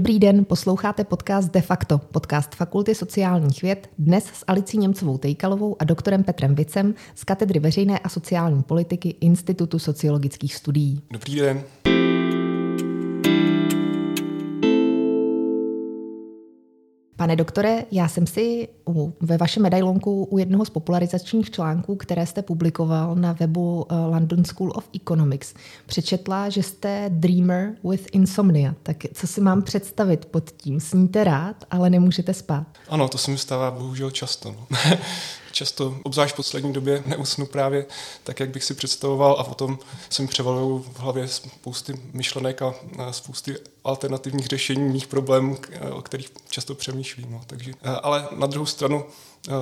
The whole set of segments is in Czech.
Dobrý den, posloucháte podcast De facto, podcast Fakulty sociálních věd, dnes s Alicí Němcovou Tejkalovou a doktorem Petrem Vicem z Katedry veřejné a sociální politiky Institutu sociologických studií. Dobrý den. Pane doktore, já jsem si u, ve vašem medailonku u jednoho z popularizačních článků, které jste publikoval na webu uh, London School of Economics, přečetla, že jste dreamer with insomnia. Tak co si mám představit pod tím? Sníte rád, ale nemůžete spát. Ano, to se mi stává bohužel často. No. často, obzvlášť v poslední době, neusnu právě tak, jak bych si představoval a potom se mi převalují v hlavě spousty myšlenek a spousty alternativních řešení mých problémů, o kterých často přemýšlím. No. Takže, ale na druhou stranu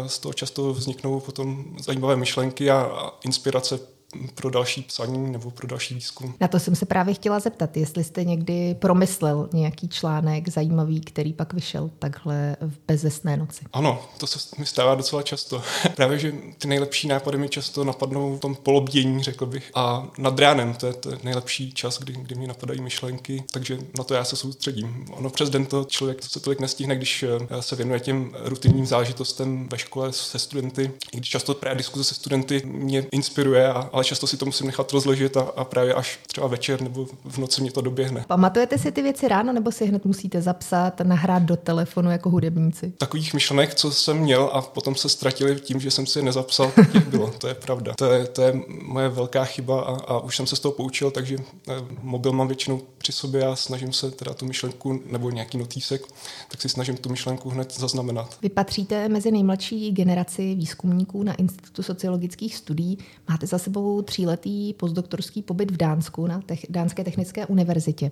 z toho často vzniknou potom zajímavé myšlenky a inspirace pro další psaní nebo pro další výzkum. Na to jsem se právě chtěla zeptat, jestli jste někdy promyslel nějaký článek zajímavý, který pak vyšel takhle v bezesné noci. Ano, to se mi stává docela často. právě, že ty nejlepší nápady mi často napadnou v tom polobdění, řekl bych. A nad ránem, to je, je nejlepší čas, kdy, kdy mi napadají myšlenky, takže na to já se soustředím. Ono přes den to člověk se tolik nestihne, když eh, se věnuje těm rutinním zážitostem ve škole se studenty. I když často právě diskuze se studenty mě inspiruje a ale často si to musím nechat rozložit a, a právě až třeba večer nebo v noci mě to doběhne. Pamatujete si ty věci ráno nebo si hned musíte zapsat, nahrát do telefonu jako hudebníci? Takových myšlenek, co jsem měl a potom se ztratili tím, že jsem si je nezapsal, těch bylo, to je pravda. To je, to je moje velká chyba a, a už jsem se z toho poučil, takže eh, mobil mám většinou při sobě a snažím se teda tu myšlenku nebo nějaký notýsek, tak si snažím tu myšlenku hned zaznamenat. Vy patříte mezi nejmladší generaci výzkumníků na Institutu sociologických studií. Máte za sebou tříletý postdoktorský pobyt v Dánsku na tech, Dánské technické univerzitě.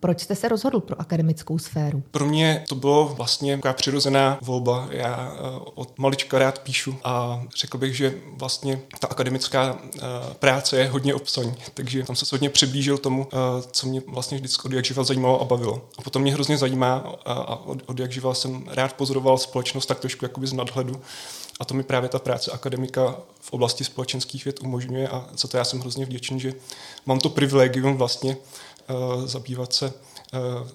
Proč jste se rozhodl pro akademickou sféru? Pro mě to bylo vlastně taková přirozená volba. Já eh, od malička rád píšu a řekl bych, že vlastně ta akademická eh, práce je hodně obsaní, takže tam se hodně přiblížil tomu, eh, co mě vlastně vždycky od jak živa zajímalo a bavilo. A potom mě hrozně zajímá a od, od jak živa jsem rád pozoroval společnost tak trošku jakoby z nadhledu a to mi právě ta práce akademika v oblasti společenských věd umožňuje a za to já jsem hrozně vděčný, že mám to privilegium vlastně uh, zabývat se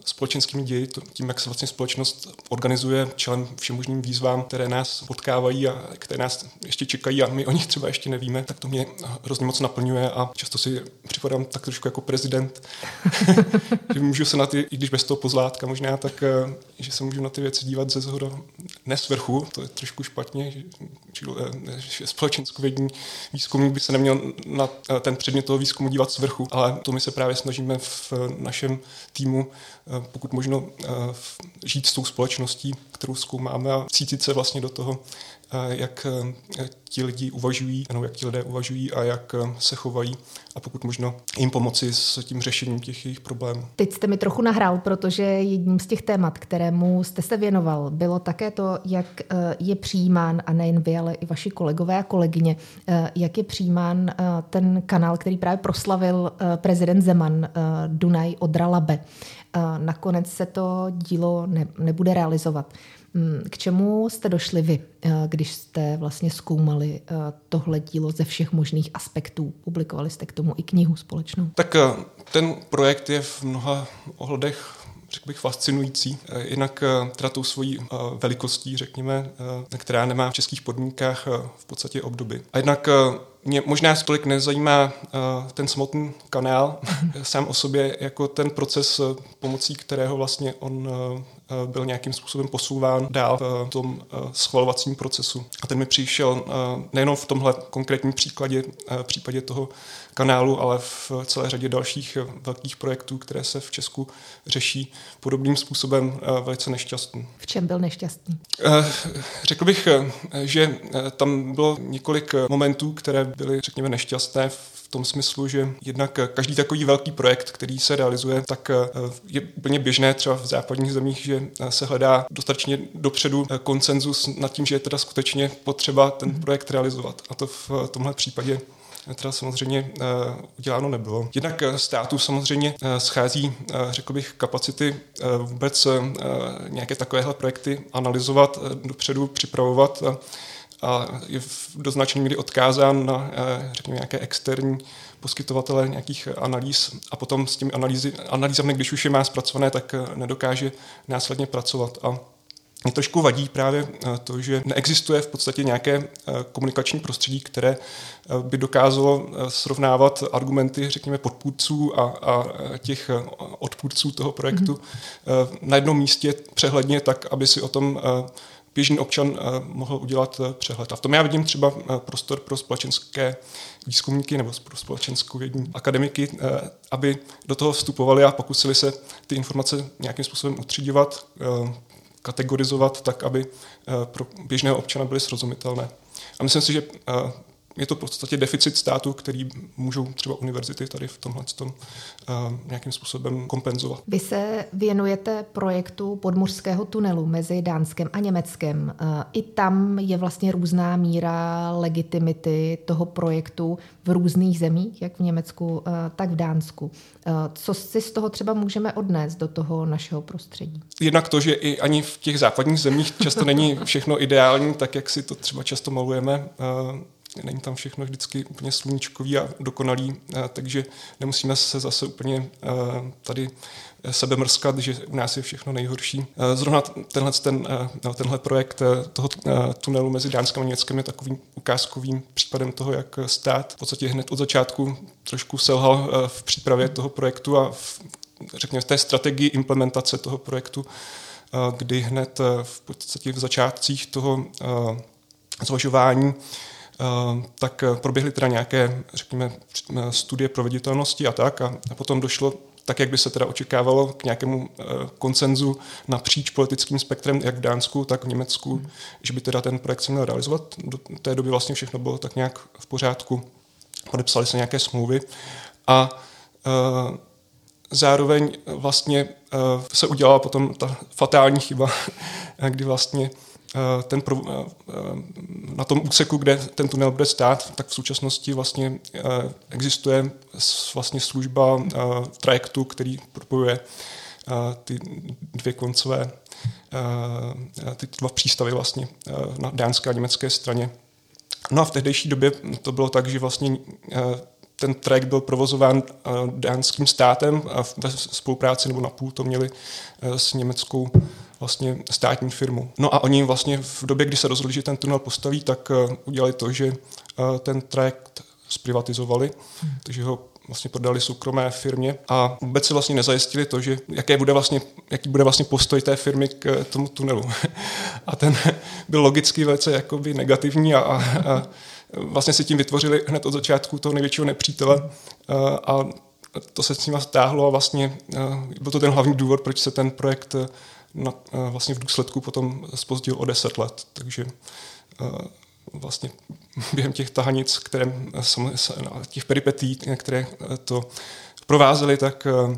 společenskými ději, tím, jak se vlastně společnost organizuje čelem všem možným výzvám, které nás potkávají a které nás ještě čekají a my o nich třeba ještě nevíme, tak to mě hrozně moc naplňuje a často si připadám tak trošku jako prezident, že můžu se na ty, i když bez toho pozlátka možná, tak eh, že se můžu na ty věci dívat ze zhora, ne z vrchu, to je trošku špatně, že, že, že společenskovědní výzkumník by se neměl na eh, ten předmět toho výzkumu dívat z vrchu, ale to my se právě snažíme v našem týmu Eh, pokud možno eh, žít s tou společností, kterou zkoumáme a cítit se vlastně do toho, jak ti lidi uvažují, nebo jak ti lidé uvažují a jak se chovají a pokud možno jim pomoci s tím řešením těch jejich problémů. Teď jste mi trochu nahrál, protože jedním z těch témat, kterému jste se věnoval, bylo také to, jak je přijímán, a nejen vy, ale i vaši kolegové a kolegyně, jak je přijímán ten kanál, který právě proslavil prezident Zeman, Dunaj Odra Labe nakonec se to dílo ne, nebude realizovat. Mm, k čemu jste došli vy, eh, když jste vlastně zkoumali eh, tohle dílo ze všech možných aspektů? Publikovali jste k tomu i knihu společnou? Tak eh, ten projekt je v mnoha ohledech řekl bych, fascinující. Jinak teda tou svojí velikostí, řekněme, která nemá v českých podmínkách v podstatě obdoby. A jednak mě možná tolik nezajímá uh, ten samotný kanál sám o sobě, jako ten proces, uh, pomocí kterého vlastně on uh, byl nějakým způsobem posouván dál v tom schvalovacím procesu. A ten mi přišel nejenom v tomhle konkrétním příkladě, případě toho kanálu, ale v celé řadě dalších velkých projektů, které se v Česku řeší podobným způsobem velice nešťastný. V čem byl nešťastný? Řekl bych, že tam bylo několik momentů, které byly, řekněme, nešťastné v tom smyslu, že jednak každý takový velký projekt, který se realizuje, tak eh, je úplně běžné třeba v západních zemích, že eh, se hledá dostatečně dopředu eh, konsenzus nad tím, že je teda skutečně potřeba ten projekt realizovat. A to v tomhle případě teda samozřejmě uděláno nebylo. Jednak státu samozřejmě schází, řekl bych, kapacity vůbec nějaké takovéhle projekty analyzovat, dopředu připravovat a je do značné míry odkázán na, eh, řekněme, nějaké externí poskytovatele nějakých analýz a potom s těmi analýzy, analýzami, když už je má zpracované, tak nedokáže následně pracovat. A mě trošku vadí právě to, že neexistuje v podstatě nějaké komunikační prostředí, které by dokázalo srovnávat argumenty, řekněme, podpůrců a, a těch odpůrců toho projektu mm-hmm. na jednom místě přehledně, tak aby si o tom běžný občan eh, mohl udělat eh, přehled. A v tom já vidím třeba eh, prostor pro společenské výzkumníky nebo pro společenskou vědní akademiky, aby do toho vstupovali a pokusili se ty informace nějakým způsobem utřídovat, kategorizovat tak, aby pro běžného občana byly srozumitelné. A myslím si, že je to v podstatě deficit státu, který můžou třeba univerzity tady v tomhle tom, uh, nějakým způsobem kompenzovat. Vy se věnujete projektu podmořského tunelu mezi Dánskem a Německem. Uh, I tam je vlastně různá míra legitimity toho projektu v různých zemích, jak v Německu, uh, tak v Dánsku. Co si z toho třeba můžeme odnést do toho našeho prostředí? Jednak to, že i ani v těch západních zemích často není všechno ideální, tak jak si to třeba často malujeme není tam všechno vždycky úplně sluníčkový a dokonalý, eh, takže nemusíme se zase úplně eh, tady sebe mrskat, že u nás je všechno nejhorší. Eh, zrovna tenhle, ten, no, tenhle projekt toho tunelu mezi Dánskem a Německem je takovým ukázkovým případem toho, jak stát v podstatě hned od začátku trošku selhal v přípravě toho projektu a v, řekněme v té strategii implementace toho projektu, kdy hned v podstatě v začátcích toho zvažování Eh, tak eh, proběhly teda nějaké, řekněme, eh, studie proveditelnosti a tak a potom došlo tak, jak by se teda očekávalo, k nějakému koncenzu napříč politickým spektrem, jak v Dánsku, tak v Německu, hmm. že by teda ten projekt se měl realizovat. Do té doby vlastně všechno bylo tak nějak v pořádku. Podepsali se nějaké smlouvy a zároveň vlastně se udělala potom ta fatální chyba, kdy vlastně Eh, ten, eh, eh, na tom úseku, kde ten tunel bude stát, tak v současnosti vlastně existuje vlastně služba trajektu, který propojuje ty dvě koncové, ty dva přístavy vlastně na dánské a německé straně. No a v tehdejší době to bylo tak, že vlastně ten trajekt byl provozován dánským státem a ve spolupráci nebo na půl to měli s německou vlastně státní firmu. No a oni vlastně v době, kdy se rozhodli, že ten tunel postaví, tak uh, udělali to, že uh, ten trajekt zprivatizovali, hmm. takže ho vlastně prodali soukromé firmě a vůbec si vlastně nezajistili to, že jaké bude vlastně, jaký bude vlastně postoj té firmy k eh, tomu tunelu. A ten byl logicky velice jakoby negativní a, a, a vlastně si tím vytvořili hned od začátku toho největšího nepřítele a, a to se s nimi stáhlo a vlastně byl to ten hlavní důvod, proč se ten projekt na, eh, vlastně v důsledku potom spozdil o 10 let, takže eh, vlastně během těch tahanic, které, těch peripetí, které to provázely, tak eh,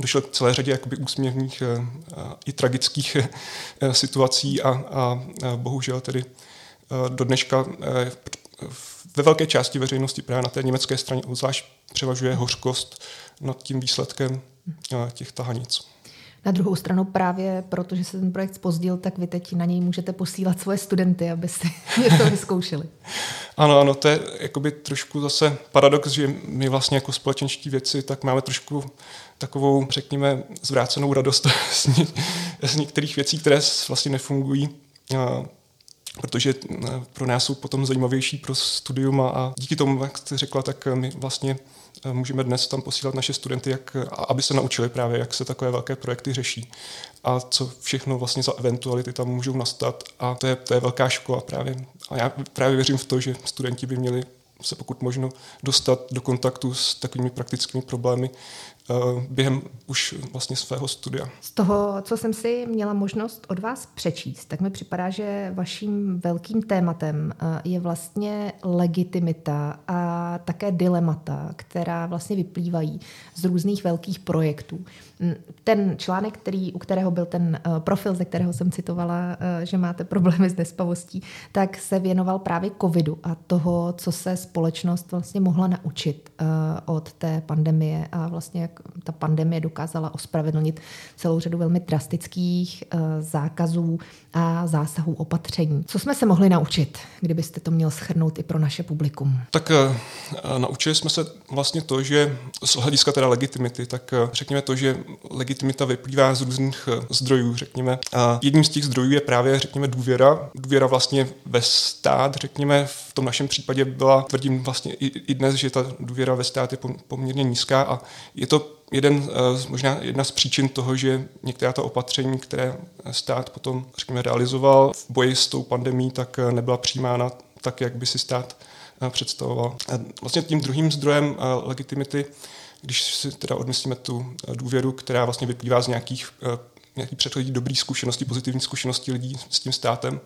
došlo k celé řadě jakoby úsměvných i tragických situací a, a bohužel tedy do dneška ve velké části veřejnosti právě na té německé straně obzvlášť převažuje hořkost nad tím výsledkem těch tahanic. Na druhou stranu právě protože se ten projekt spozdil, tak vy teď na něj můžete posílat svoje studenty, aby si něco vyzkoušeli. ano, ano, to je jakoby trošku zase paradox, že my vlastně jako společenští věci tak máme trošku takovou, řekněme, zvrácenou radost z, ně, z některých věcí, které vlastně nefungují protože pro nás jsou potom zajímavější pro studium a díky tomu, jak jste řekla, tak my vlastně Eh, můžeme dnes tam posílat naše studenty, jak, aby se naučili právě, jak se takové velké projekty řeší a co všechno vlastně za eventuality tam můžou nastat. A to je, to je velká škola právě. A já právě věřím v to, že studenti by měli se pokud možno dostat do kontaktu s takovými praktickými problémy, Eh, během už vlastně svého studia. Z toho, co jsem si měla možnost od vás přečíst, tak mi připadá, že vaším velkým tématem eh, je vlastně legitimita a také dilemata, která vlastně vyplývají z různých velkých projektů. Mm, ten článek, který, u kterého byl ten eh, profil, ze kterého jsem citovala, že máte problémy s nespavostí, tak se věnoval právě covidu a toho, co se společnost vlastně mohla naučit od té pandemie a vlastně jak ta pandemie dokázala ospravedlnit celou řadu velmi drastických zákazů a zásahů opatření. Co jsme se mohli naučit, kdybyste to měl schrnout i pro naše publikum? Tak naučili jsme se vlastně to, že z hlediska teda legitimity, tak řekněme to, že legitimita vyplývá z různých zdrojů, řekněme. A jedním z těch zdrojů je právě, řekněme, důvěra. Důvěra vlastně ve stát, řekněme, v tom našem případě byla, tvrdím vlastně i, i dnes, že ta důvěra ve stát je poměrně nízká a je to jeden, eh, možná jedna z příčin toho, že některá ta opatření, které stát potom, řekněme, realizoval v boji s tou pandemí, tak eh, nebyla přijímána tak, jak by si stát eh, představoval. Vlastně tím druhým zdrojem legitimity, když si teda odmyslíme tu důvěru, která vlastně vyplývá z nějakých nějaký předchozí dobrý zkušenosti, pozitivní zkušenosti lidí s tím státem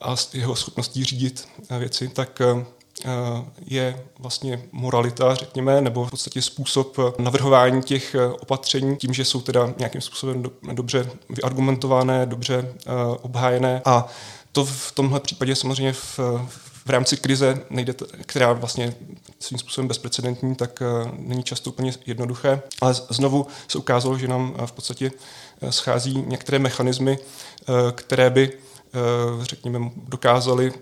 a s jeho schopností řídit věci, tak Eh, je vlastně moralita, řekněme, nebo v podstatě způsob navrhování těch eh, opatření tím, že jsou teda nějakým způsobem dobře vyargumentované, dobře eh, obhájené. A to v tomhle případě samozřejmě v, v rámci krize, nejde, která vlastně svým způsobem bezprecedentní, tak není často úplně jednoduché. Ale znovu se ukázalo, že nám v podstatě schází některé mechanismy, které by, řekněme, dokázaly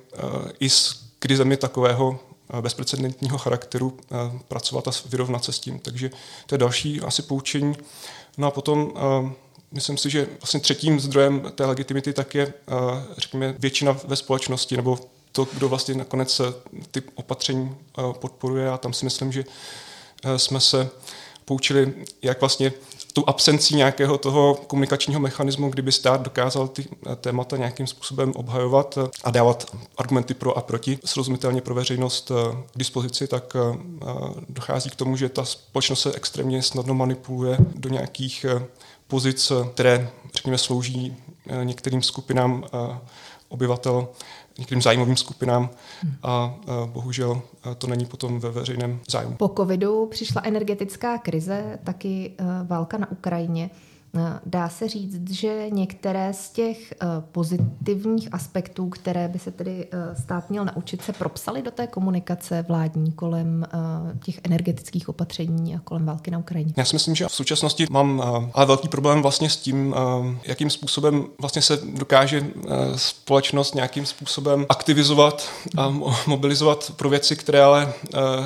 i s krizemi takového eh, bezprecedentního charakteru eh, pracovat a vyrovnat se s tím. Takže to je další asi poučení. No a potom eh, myslím si, že vlastně třetím zdrojem té legitimity tak je, řekněme, většina ve společnosti, nebo to, kdo vlastně nakonec ty opatření podporuje. A tam si myslím, že jsme se poučili, jak vlastně tou absencí nějakého toho komunikačního mechanismu, kdyby stát dokázal ty eh, témata nějakým způsobem obhajovat eh, a dávat argumenty pro a proti srozumitelně pro veřejnost eh, k dispozici, tak dochází k tomu, že ta společnost se extrémně snadno manipuluje do nějakých pozic, které, řekněme, slouží některým skupinám obyvatel některým zájmovým skupinám a bohužel to není potom ve veřejném zájmu. Po covidu přišla energetická krize, taky válka na Ukrajině. Eh, dá se říct, že některé z těch eh, pozitivních aspektů, které by se tedy eh, stát měl naučit, se propsaly do té komunikace vládní kolem těch energetických opatření a kolem války na Ukrajině? Já si myslím, že v současnosti mám ale velký problém vlastně s tím, jakým způsobem vlastně se dokáže společnost nějakým způsobem aktivizovat a mobilizovat pro věci, které ale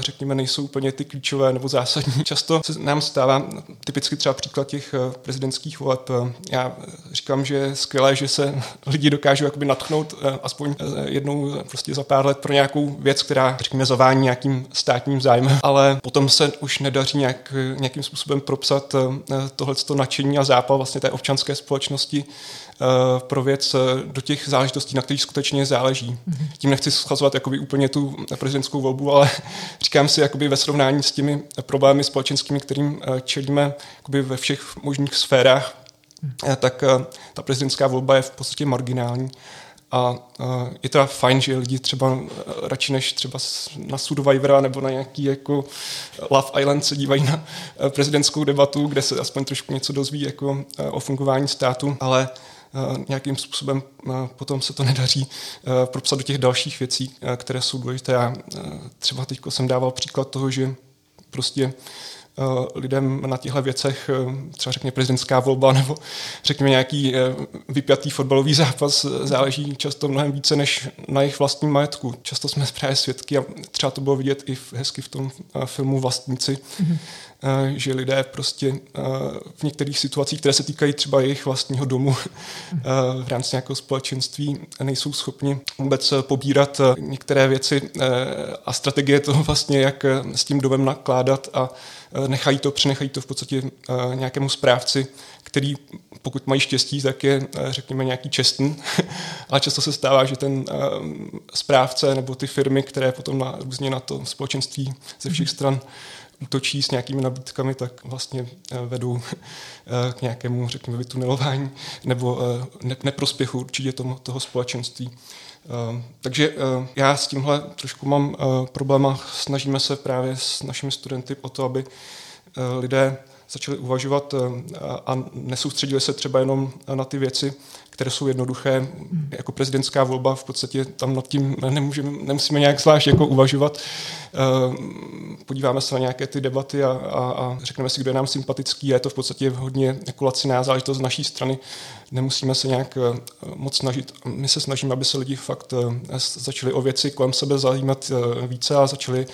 řekněme nejsou úplně ty klíčové nebo zásadní. Často se nám stává typicky třeba příklad těch prezidentských prezidentských voleb. Já říkám, že je skvělé, že se lidi dokážou jakoby natchnout eh, aspoň eh, jednou prostě za pár let pro nějakou věc, která, řekněme, zavání nějakým státním zájmem, ale potom se už nedaří nějak, nějakým způsobem propsat eh, tohleto nadšení a zápal vlastně té občanské společnosti pro věc do těch záležitostí, na kterých skutečně záleží. Tím nechci schazovat jakoby úplně tu prezidentskou volbu, ale říkám si jakoby ve srovnání s těmi problémy společenskými, kterým čelíme jakoby ve všech možných sférách, tak ta prezidentská volba je v podstatě marginální. A je teda fajn, že lidi třeba radši než třeba na Survivora nebo na nějaký jako Love Island se dívají na prezidentskou debatu, kde se aspoň trošku něco dozví jako o fungování státu, ale Eh, nějakým způsobem eh, potom se to nedaří eh, propsat do těch dalších věcí, které jsou důležité. Já třeba teď jsem dával příklad toho, že prostě lidem na těchto věcech, třeba řekněme prezidentská volba nebo řekněme nějaký vypjatý fotbalový zápas, záleží často mnohem více než na jejich vlastním majetku. Často jsme právě svědky a třeba to bylo vidět i hezky v tom filmu Vlastníci, mm-hmm Eh, že lidé prostě eh, v některých situacích, které se týkají třeba jejich vlastního domu eh, v rámci nějakého společenství, nejsou schopni vůbec pobírat některé věci a strategie toho vlastně, jak s tím domem nakládat a nechají to, přenechají to v podstatě nějakému správci, který pokud mají štěstí, tak je, řekněme, nějaký čestný. Ale často se stává, že ten správce nebo ty firmy, které potom na, různě na to společenství ze všech stran útočí s nějakými nabídkami, tak vlastně eh, vedou eh, k nějakému, řekněme, vytunelování nebo eh, neprospěchu určitě tomu, toho společenství. Takže já s tímhle trošku mám problém a snažíme se právě s našimi studenty o to, aby lidé začali uvažovat a nesoustředili se třeba jenom na ty věci, které jsou jednoduché, jako prezidentská volba, v podstatě tam nad tím nemůžeme, nemusíme nějak zvlášť jako uvažovat. Podíváme se na nějaké ty debaty a, a, a řekneme si, kdo je nám sympatický. Je to v podstatě hodně jako laciná záležitost z naší strany. Nemusíme se nějak moc snažit. My se snažíme, aby se lidi fakt začali o věci kolem sebe zajímat více a začali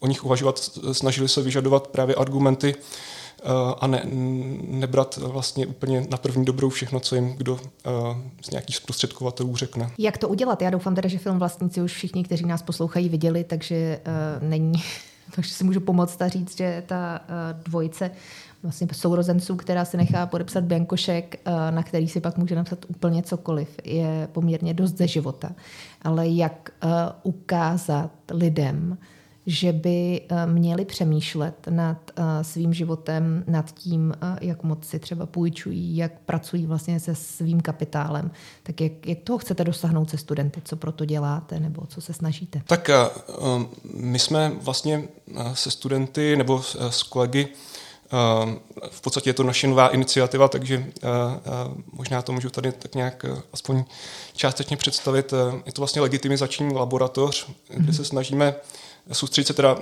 o nich uvažovat, snažili se vyžadovat právě argumenty eh, a ne, nebrat vlastně úplně na první dobrou všechno, co jim kdo eh, z nějakých zprostředkovatelů řekne. Jak to udělat? Já doufám teda, že film vlastníci už všichni, kteří nás poslouchají, viděli, takže uh, není, takže si můžu pomoct a říct, že ta dvojice vlastně sourozenců, která si nechá podepsat Biankošek, na který si pak může napsat úplně cokoliv, je poměrně dost ze života. Ale jak ukázat lidem, že by eh, měli přemýšlet nad eh, svým životem, nad tím, eh, jak moc si třeba půjčují, jak pracují vlastně se svým kapitálem. Tak jak, jak toho chcete dosáhnout se studenty? Co pro to děláte nebo co se snažíte? Tak my jsme vlastně se studenty nebo s kolegy v podstatě je to naše nová iniciativa, takže možná to můžu tady tak nějak aspoň částečně představit. Je to vlastně legitimizační laboratoř, kde se snažíme soustředit se teda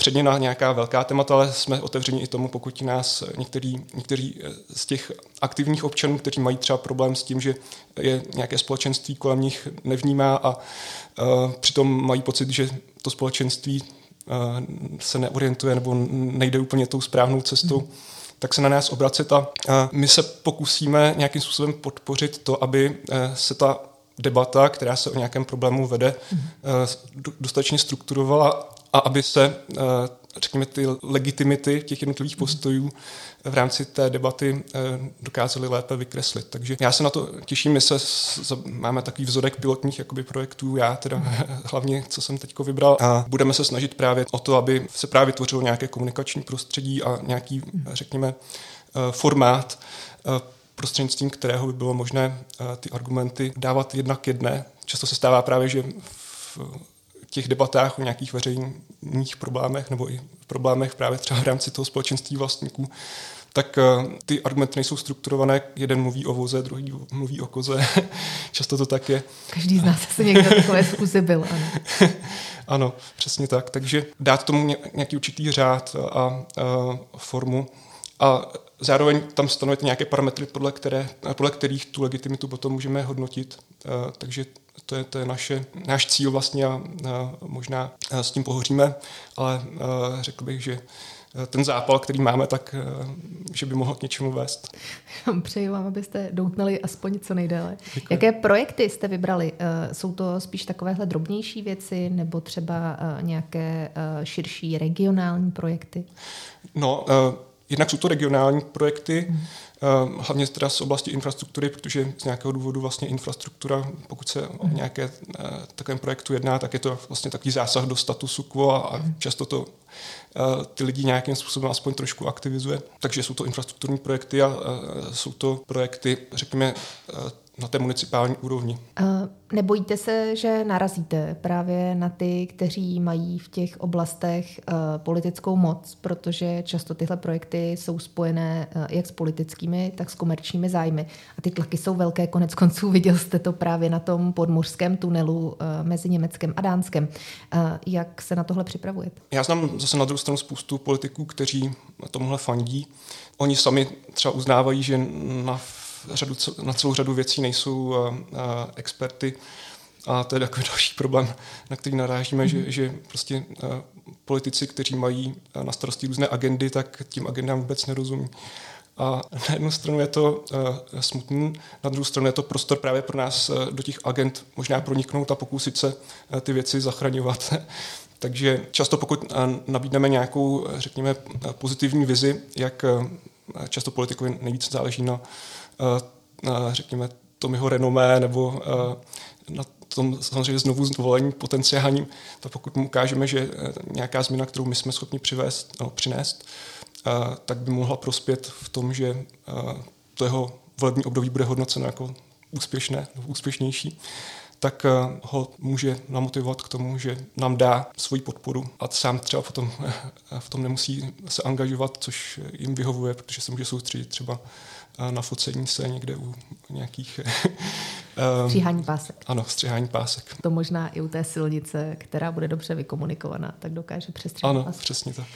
předně na nějaká velká témata, ale jsme otevřeni i tomu, pokud nás některý, někteří z těch aktivních občanů, kteří mají třeba problém s tím, že je nějaké společenství kolem nich nevnímá a uh, přitom mají pocit, že to společenství uh, se neorientuje nebo nejde úplně tou správnou cestou, mm. tak se na nás obracet a uh, my se pokusíme nějakým způsobem podpořit to, aby uh, se ta debata, která se o nějakém problému vede, mm-hmm. dostatečně strukturovala a aby se, eh, řekněme, ty legitimity těch jednotlivých postojů v rámci té debaty eh, dokázaly lépe vykreslit. Takže já se na to těším, my se máme takový vzorek pilotních jakoby, projektů, já teda hlavně, co jsem teď vybral a budeme se snažit právě o to, aby se právě tvořilo nějaké komunikační prostředí a nějaký, řekněme, formát, prostřednictvím kterého by bylo možné eh, ty argumenty dávat jednak jedné. Často se stává právě, že v těch debatách o nějakých veřejných problémech nebo i problémech právě třeba v rámci toho společenství vlastníků, tak eh, ty argumenty nejsou strukturované, jeden mluví o voze, druhý mluví o koze, často to tak je. Každý z nás asi někdo takové zkusy byl, ano. ano, přesně tak. Takže dát tomu nějaký určitý řád a, a formu a zároveň tam stanovit nějaké parametry, podle, které, podle kterých tu legitimitu potom můžeme hodnotit. Eh, takže to je, to je naše, náš cíl vlastně a, možná eh, s tím pohoříme, ale eh, řekl bych, že ten zápal, který máme, tak že by mohl k něčemu vést. Přeji vám, abyste doutnali aspoň co nejdéle. Děkuji. Jaké projekty jste vybrali? Jsou to spíš takovéhle drobnější věci nebo třeba nějaké širší regionální projekty? No, Jednak jsou to regionální projekty, mm. hlavně teda z oblasti infrastruktury, protože z nějakého důvodu vlastně infrastruktura, pokud se o mhm. nějaké uh, takovém projektu jedná, tak je to vlastně takový zásah do statusu quo a, a mhm. často to uh, ty lidi nějakým způsobem aspoň trošku aktivizuje. Takže jsou to infrastrukturní projekty a jsou to projekty, řekněme, na té municipální úrovni. Nebojíte se, že narazíte právě na ty, kteří mají v těch oblastech uh, politickou moc, protože často tyhle projekty jsou spojené uh, jak s politickými, tak s komerčními zájmy. A ty tlaky jsou velké, konec konců viděl jste to právě na tom podmořském tunelu uh, mezi Německem a Dánskem. Jak se na tohle připravujete? Já znám zase na druhou stranu spoustu politiků, kteří na tomuhle fandí. Oni sami třeba uznávají, že na řadu, na celou řadu věcí nejsou uh, uh, experty. A to je takový další problém, na který narážíme, mm-hmm. že, mhm. že prostě uh, politici, kteří mají uh, na starosti různé agendy, tak tím agendám vůbec nerozumí. A na jednu stranu je to uh, smutný, na druhou stranu je to prostor právě pro nás uh, do těch agent možná proniknout a pokusit se uh, ty věci zachraňovat. Takže často pokud nabídneme nějakou, řekněme, pozitivní vizi, jak často politikovi nejvíc záleží na řekněme, tom jeho renomé nebo na tom samozřejmě znovu zvolení potenciálním, tak pokud mu ukážeme, že nějaká změna, kterou my jsme schopni přivést, no, přinést, tak by mohla prospět v tom, že to jeho volební období bude hodnoceno jako úspěšné nebo úspěšnější, tak ho může namotivovat k tomu, že nám dá svoji podporu. A sám třeba potom v tom nemusí se angažovat, což jim vyhovuje, protože se může soustředit třeba na focení se někde u nějakých... stříhání pásek. Ano, stříhání pásek. To možná i u té silnice, která bude dobře vykomunikovaná, tak dokáže přestříhat Ano, pásek. přesně tak.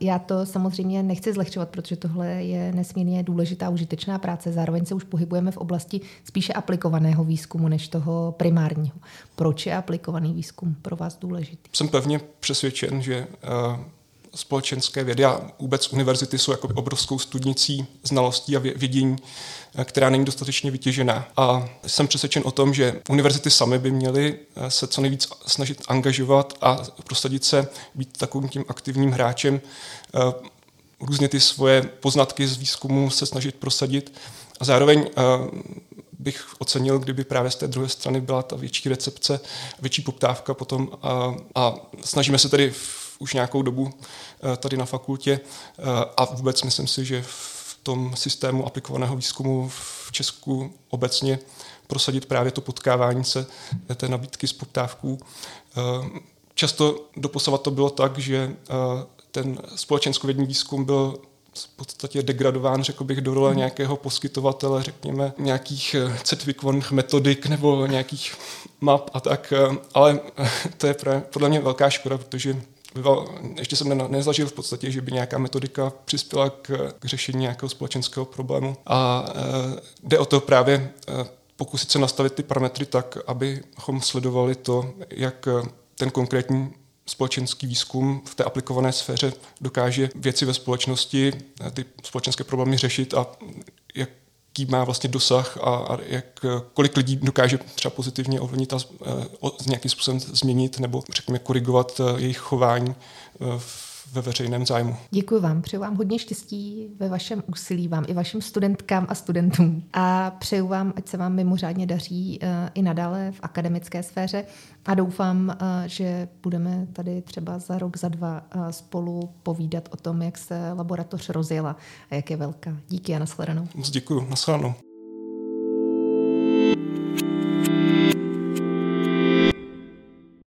Já to samozřejmě nechci zlehčovat, protože tohle je nesmírně důležitá, užitečná práce. Zároveň se už pohybujeme v oblasti spíše aplikovaného výzkumu než toho primárního. Proč je aplikovaný výzkum pro vás důležitý? Jsem pevně přesvědčen, že společenské vědy a vůbec univerzity jsou jako obrovskou studnicí znalostí a vědění, eh, která není dostatečně vytěžená. A jsem přesvědčen o tom, že univerzity samy by měly eh, se co nejvíc snažit angažovat a prosadit se, být takovým tím aktivním hráčem, eh, různě ty svoje poznatky z výzkumu se snažit prosadit. A zároveň bych ocenil, kdyby právě z té druhé strany byla ta větší recepce, větší poptávka potom a, a snažíme se tedy už nějakou dobu eh, tady na fakultě eh, a vůbec myslím si, že v tom systému aplikovaného výzkumu v Česku obecně prosadit právě to potkávání se té nabídky z poptávků. Eh, často doposavat to bylo tak, že ten společenskovědní výzkum byl v podstatě degradován, řekl bych, do role mhm. nějakého poskytovatele, řekněme, nějakých certifikovaných metodik nebo nějakých map a tak, ale to je podle mě velká škoda, protože ještě jsem ne, nezažil v podstatě, že by nějaká metodika přispěla k, k řešení nějakého společenského problému. A e, jde o to právě e, pokusit se nastavit ty parametry tak, abychom sledovali to, jak ten konkrétní společenský výzkum v té aplikované sféře dokáže věci ve společnosti, ty společenské problémy řešit a jaký má vlastně dosah a, a jak, kolik lidí dokáže třeba pozitivně ovlivnit a uh, nějakým způsobem změnit nebo řekněme korigovat uh, jejich chování uh, ve veřejném zájmu. Děkuji vám, přeju vám hodně štěstí ve vašem úsilí, vám i vašim studentkám a studentům a přeju vám, ať se vám mimořádně daří uh, i nadále v akademické sféře a doufám, uh, že budeme tady třeba za rok, za dva uh, spolu povídat o tom, jak se laboratoř rozjela a jak je velká. Díky a nashledanou. Moc děkuji, nashledanou.